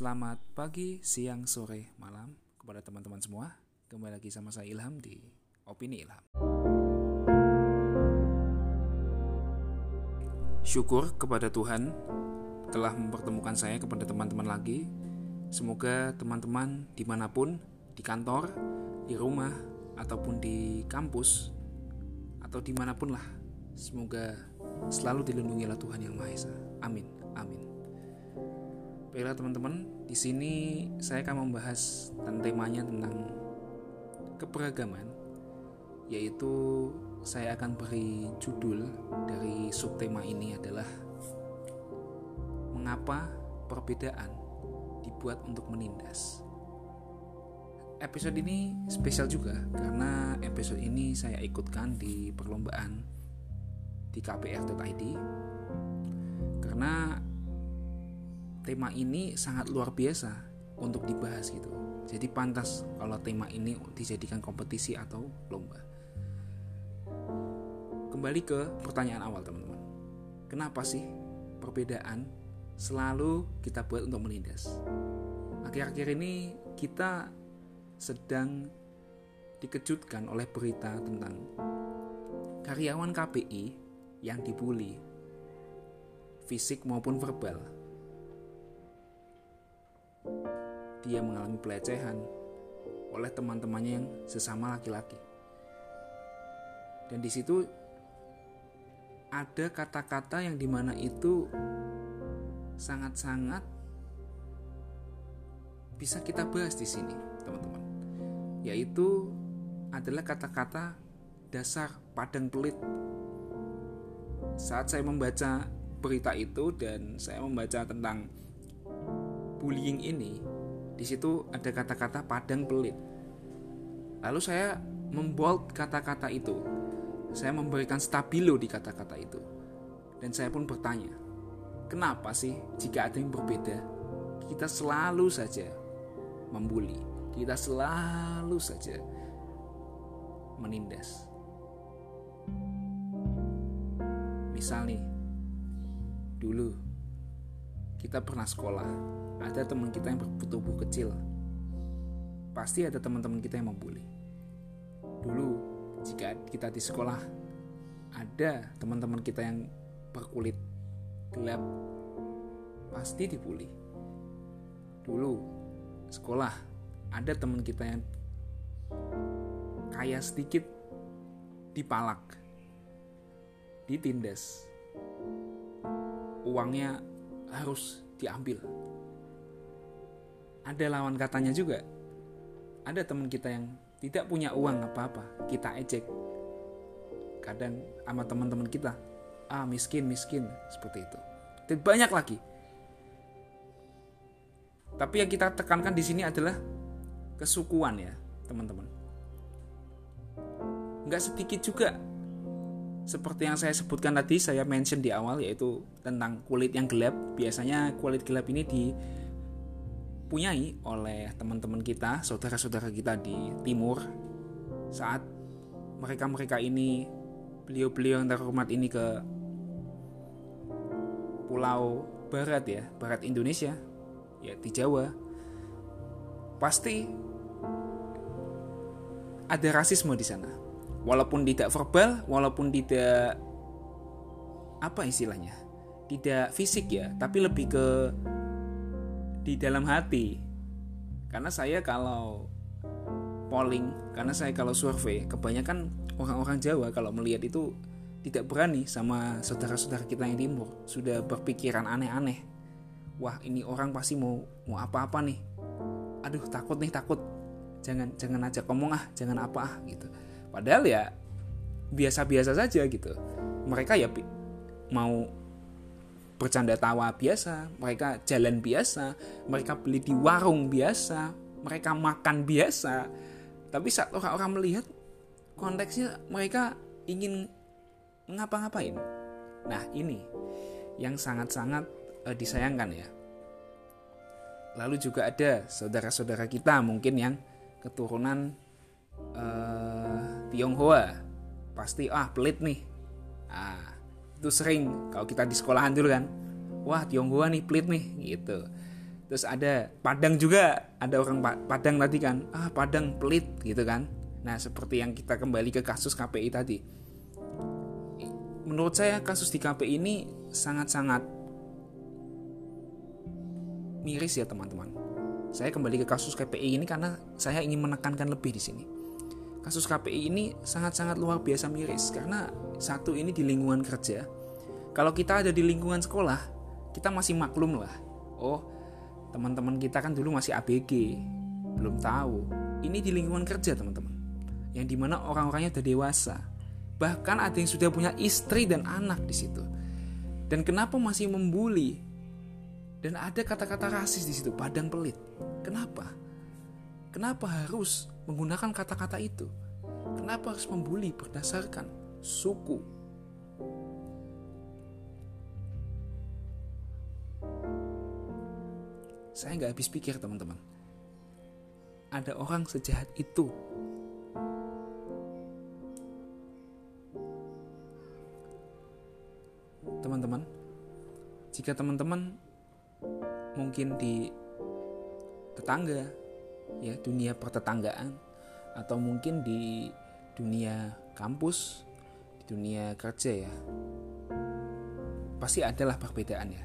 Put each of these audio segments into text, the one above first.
Selamat pagi, siang, sore, malam kepada teman-teman semua. Kembali lagi sama saya Ilham di Opini Ilham. Syukur kepada Tuhan telah mempertemukan saya kepada teman-teman lagi. Semoga teman-teman di mana pun, di kantor, di rumah, ataupun di kampus, atau di mana pun lah. Semoga selalu dilindungi oleh Tuhan Yang Maha Esa. Amin. Amin. Baiklah teman-teman, di sini saya akan membahas tentang temanya tentang keberagaman, yaitu saya akan beri judul dari subtema ini adalah mengapa perbedaan dibuat untuk menindas. Episode ini spesial juga karena episode ini saya ikutkan di perlombaan di kpr.id karena tema ini sangat luar biasa untuk dibahas gitu. Jadi pantas kalau tema ini dijadikan kompetisi atau lomba. Kembali ke pertanyaan awal teman-teman. Kenapa sih perbedaan selalu kita buat untuk menindas? Akhir-akhir ini kita sedang dikejutkan oleh berita tentang karyawan KPI yang dibully fisik maupun verbal dia mengalami pelecehan oleh teman-temannya yang sesama laki-laki. Dan di situ ada kata-kata yang di mana itu sangat-sangat bisa kita bahas di sini, teman-teman. Yaitu adalah kata-kata dasar padang pelit. Saat saya membaca berita itu dan saya membaca tentang bullying ini, di situ ada kata-kata padang pelit. Lalu saya membold kata-kata itu. Saya memberikan stabilo di kata-kata itu. Dan saya pun bertanya, kenapa sih jika ada yang berbeda, kita selalu saja membuli, kita selalu saja menindas. Misal nih, dulu kita pernah sekolah, ada teman kita yang bertubuh kecil. Pasti ada teman-teman kita yang membuli. Dulu, jika kita di sekolah, ada teman-teman kita yang berkulit gelap, pasti dibully. Dulu, sekolah, ada teman kita yang kaya sedikit, dipalak, ditindas, uangnya harus diambil ada lawan katanya juga. Ada teman kita yang tidak punya uang apa-apa, kita ejek. Kadang sama teman-teman kita, ah miskin, miskin, seperti itu. Dan banyak lagi. Tapi yang kita tekankan di sini adalah kesukuan ya, teman-teman. Nggak sedikit juga seperti yang saya sebutkan tadi, saya mention di awal yaitu tentang kulit yang gelap. Biasanya kulit gelap ini di dipunyai oleh teman-teman kita, saudara-saudara kita di timur saat mereka-mereka ini beliau-beliau yang terhormat ini ke pulau barat ya, barat Indonesia, ya di Jawa. Pasti ada rasisme di sana. Walaupun tidak verbal, walaupun tidak apa istilahnya? Tidak fisik ya, tapi lebih ke di dalam hati. Karena saya kalau polling karena saya kalau survei kebanyakan orang-orang Jawa kalau melihat itu tidak berani sama saudara-saudara kita yang timur. Sudah berpikiran aneh-aneh. Wah ini orang pasti mau mau apa-apa nih. Aduh takut nih takut. Jangan jangan aja ngomong ah jangan apa ah gitu padahal ya biasa-biasa saja gitu mereka ya mau bercanda tawa biasa, mereka jalan biasa, mereka beli di warung biasa, mereka makan biasa. Tapi saat orang-orang melihat konteksnya mereka ingin ngapa-ngapain. Nah, ini yang sangat-sangat uh, disayangkan ya. Lalu juga ada saudara-saudara kita mungkin yang keturunan uh, Tionghoa. Pasti ah pelit nih. Ah, itu sering kalau kita di sekolahan dulu kan. Wah Tionghoa nih pelit nih gitu. Terus ada Padang juga. Ada orang Padang tadi kan ah Padang pelit gitu kan. Nah seperti yang kita kembali ke kasus KPI tadi. Menurut saya kasus di KPI ini sangat-sangat miris ya teman-teman. Saya kembali ke kasus KPI ini karena saya ingin menekankan lebih di sini kasus KPI ini sangat-sangat luar biasa miris karena satu ini di lingkungan kerja. Kalau kita ada di lingkungan sekolah kita masih maklum lah. Oh teman-teman kita kan dulu masih ABG belum tahu. Ini di lingkungan kerja teman-teman yang di mana orang-orangnya udah dewasa. Bahkan ada yang sudah punya istri dan anak di situ. Dan kenapa masih membuli? Dan ada kata-kata rasis di situ padang pelit. Kenapa kenapa harus menggunakan kata-kata itu kenapa harus membuli berdasarkan suku Saya nggak habis pikir teman-teman. Ada orang sejahat itu. Teman-teman, jika teman-teman mungkin di tetangga, ya dunia pertetanggaan, atau mungkin di dunia kampus, di dunia kerja ya, pasti adalah perbedaan ya.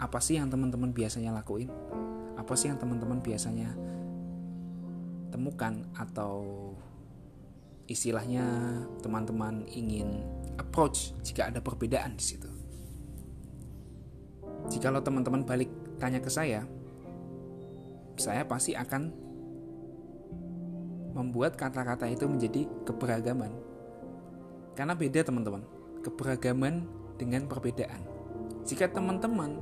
Apa sih yang teman-teman biasanya lakuin? apa sih yang teman-teman biasanya temukan atau istilahnya teman-teman ingin approach jika ada perbedaan di situ. Jikalau teman-teman balik tanya ke saya, saya pasti akan membuat kata-kata itu menjadi keberagaman. Karena beda teman-teman, keberagaman dengan perbedaan. Jika teman-teman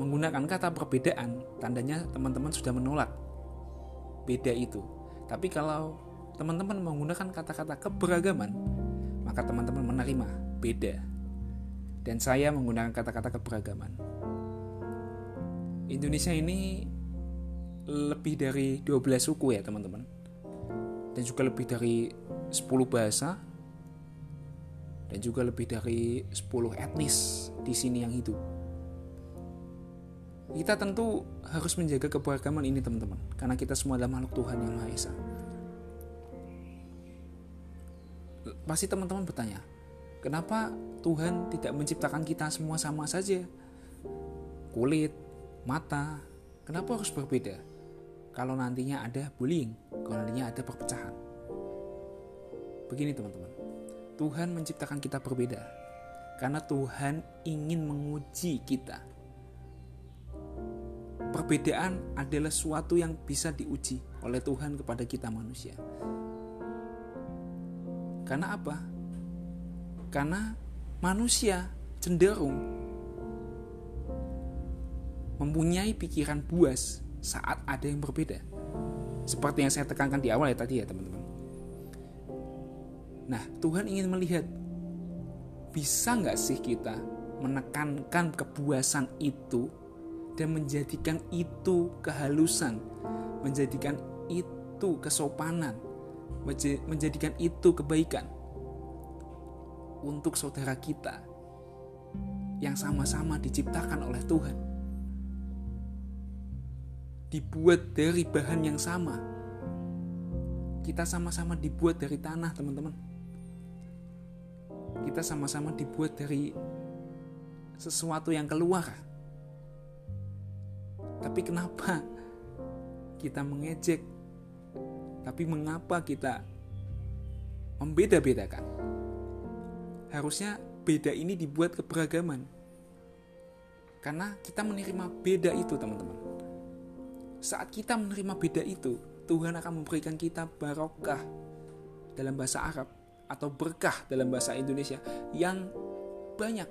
menggunakan kata perbedaan, tandanya teman-teman sudah menolak beda itu. Tapi kalau teman-teman menggunakan kata-kata keberagaman, maka teman-teman menerima beda. Dan saya menggunakan kata-kata keberagaman. Indonesia ini lebih dari 12 suku ya teman-teman. Dan juga lebih dari 10 bahasa. Dan juga lebih dari 10 etnis di sini yang hidup. Kita tentu harus menjaga keberagaman ini teman-teman. Karena kita semua adalah makhluk Tuhan yang Maha Esa. Pasti teman-teman bertanya kenapa Tuhan tidak menciptakan kita semua sama saja? Kulit mata kenapa harus berbeda kalau nantinya ada bullying kalau nantinya ada perpecahan begini teman-teman Tuhan menciptakan kita berbeda karena Tuhan ingin menguji kita perbedaan adalah suatu yang bisa diuji oleh Tuhan kepada kita manusia. Karena apa? Karena manusia cenderung mempunyai pikiran buas saat ada yang berbeda. Seperti yang saya tekankan di awal ya tadi ya teman-teman. Nah Tuhan ingin melihat bisa nggak sih kita menekankan kebuasan itu dan menjadikan itu kehalusan, menjadikan itu kesopanan, menjadikan itu kebaikan untuk saudara kita yang sama-sama diciptakan oleh Tuhan. Dibuat dari bahan yang sama. Kita sama-sama dibuat dari tanah, teman-teman. Kita sama-sama dibuat dari sesuatu yang keluar tapi kenapa kita mengejek? Tapi mengapa kita membeda-bedakan? Harusnya beda ini dibuat keberagaman. Karena kita menerima beda itu, teman-teman. Saat kita menerima beda itu, Tuhan akan memberikan kita barokah dalam bahasa Arab atau berkah dalam bahasa Indonesia yang banyak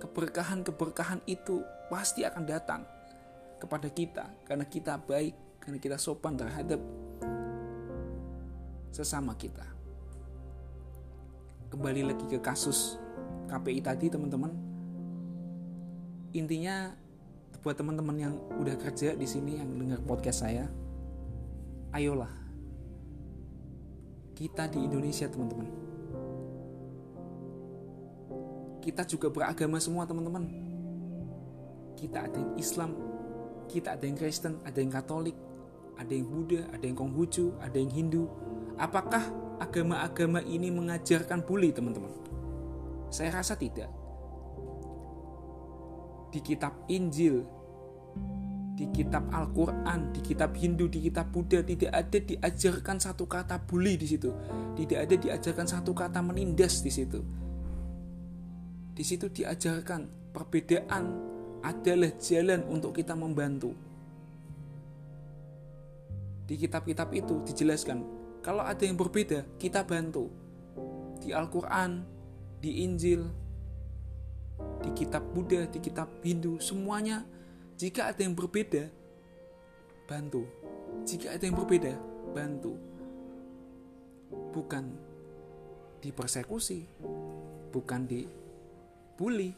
keberkahan-keberkahan itu pasti akan datang kepada kita karena kita baik, karena kita sopan terhadap sesama kita. Kembali lagi ke kasus KPI tadi teman-teman. Intinya buat teman-teman yang udah kerja di sini yang dengar podcast saya, ayolah kita di Indonesia teman-teman kita juga beragama semua teman-teman kita ada yang Islam kita ada yang Kristen, ada yang Katolik, ada yang Buddha, ada yang Konghucu, ada yang Hindu. Apakah agama-agama ini mengajarkan bully, teman-teman? Saya rasa tidak. Di kitab Injil, di kitab Al-Quran, di kitab Hindu, di kitab Buddha tidak ada diajarkan satu kata bully di situ. Tidak ada diajarkan satu kata menindas di situ. Di situ diajarkan perbedaan adalah jalan untuk kita membantu. Di kitab-kitab itu dijelaskan, kalau ada yang berbeda, kita bantu. Di Al-Quran, di Injil, di kitab Buddha, di kitab Hindu, semuanya jika ada yang berbeda, bantu. Jika ada yang berbeda, bantu. Bukan dipersekusi, bukan dibully.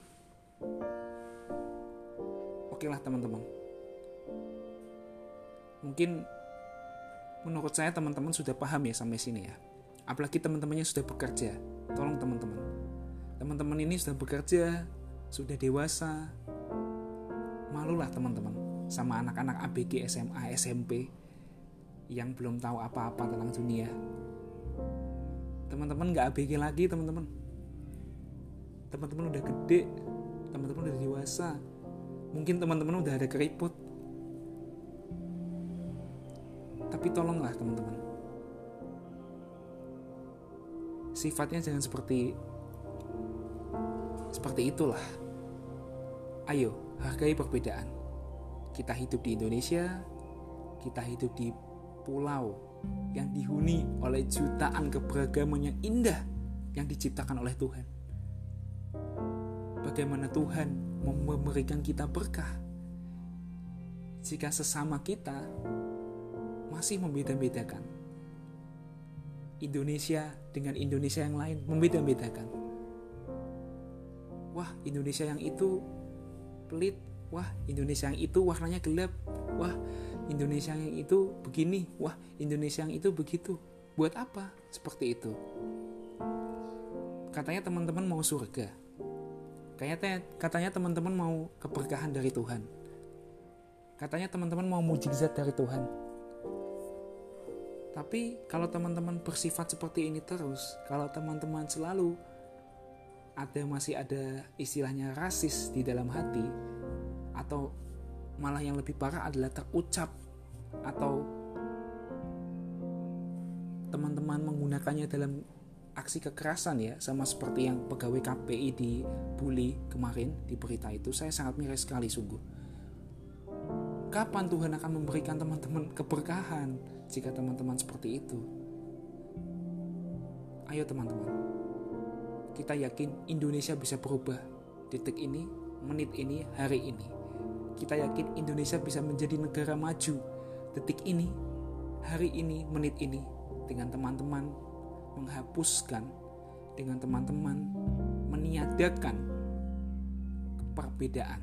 Oke lah teman-teman. Mungkin menurut saya teman-teman sudah paham ya sampai sini ya. Apalagi teman-temannya sudah bekerja. Tolong teman-teman. Teman-teman ini sudah bekerja, sudah dewasa. Malulah teman-teman sama anak-anak ABG SMA SMP yang belum tahu apa-apa tentang dunia. Teman-teman nggak ABG lagi teman-teman. Teman-teman udah gede, teman-teman udah dewasa, Mungkin teman-teman udah ada keriput. Tapi tolonglah teman-teman. Sifatnya jangan seperti seperti itulah. Ayo, hargai perbedaan. Kita hidup di Indonesia, kita hidup di pulau yang dihuni oleh jutaan keberagaman yang indah yang diciptakan oleh Tuhan. Bagaimana Tuhan memberikan kita berkah. Jika sesama kita masih membeda-bedakan. Indonesia dengan Indonesia yang lain membeda-bedakan. Wah, Indonesia yang itu pelit. Wah, Indonesia yang itu warnanya gelap. Wah, Indonesia yang itu begini. Wah, Indonesia yang itu begitu. Buat apa? Seperti itu. Katanya teman-teman mau surga Kayaknya katanya teman-teman mau keberkahan dari Tuhan. Katanya teman-teman mau mujizat dari Tuhan. Tapi kalau teman-teman bersifat seperti ini terus, kalau teman-teman selalu ada masih ada istilahnya rasis di dalam hati atau malah yang lebih parah adalah terucap atau teman-teman menggunakannya dalam aksi kekerasan ya sama seperti yang pegawai KPI di bully kemarin di berita itu saya sangat miris sekali sungguh. Kapan Tuhan akan memberikan teman-teman keberkahan jika teman-teman seperti itu? Ayo teman-teman kita yakin Indonesia bisa berubah. Detik ini menit ini hari ini. Kita yakin Indonesia bisa menjadi negara maju. Detik ini hari ini menit ini. Dengan teman-teman menghapuskan dengan teman-teman meniadakan perbedaan,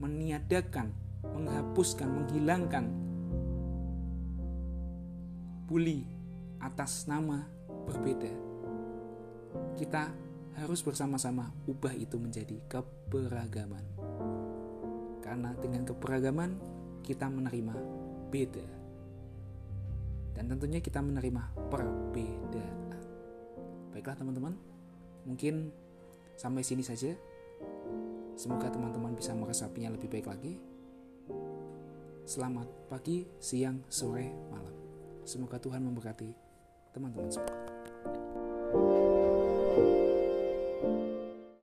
meniadakan, menghapuskan, menghilangkan bully atas nama berbeda. Kita harus bersama-sama ubah itu menjadi keberagaman. Karena dengan keberagaman kita menerima beda. Dan tentunya kita menerima perbedaan. Baiklah teman-teman, mungkin sampai sini saja. Semoga teman-teman bisa meresapinya lebih baik lagi. Selamat pagi, siang, sore, malam. Semoga Tuhan memberkati teman-teman semua.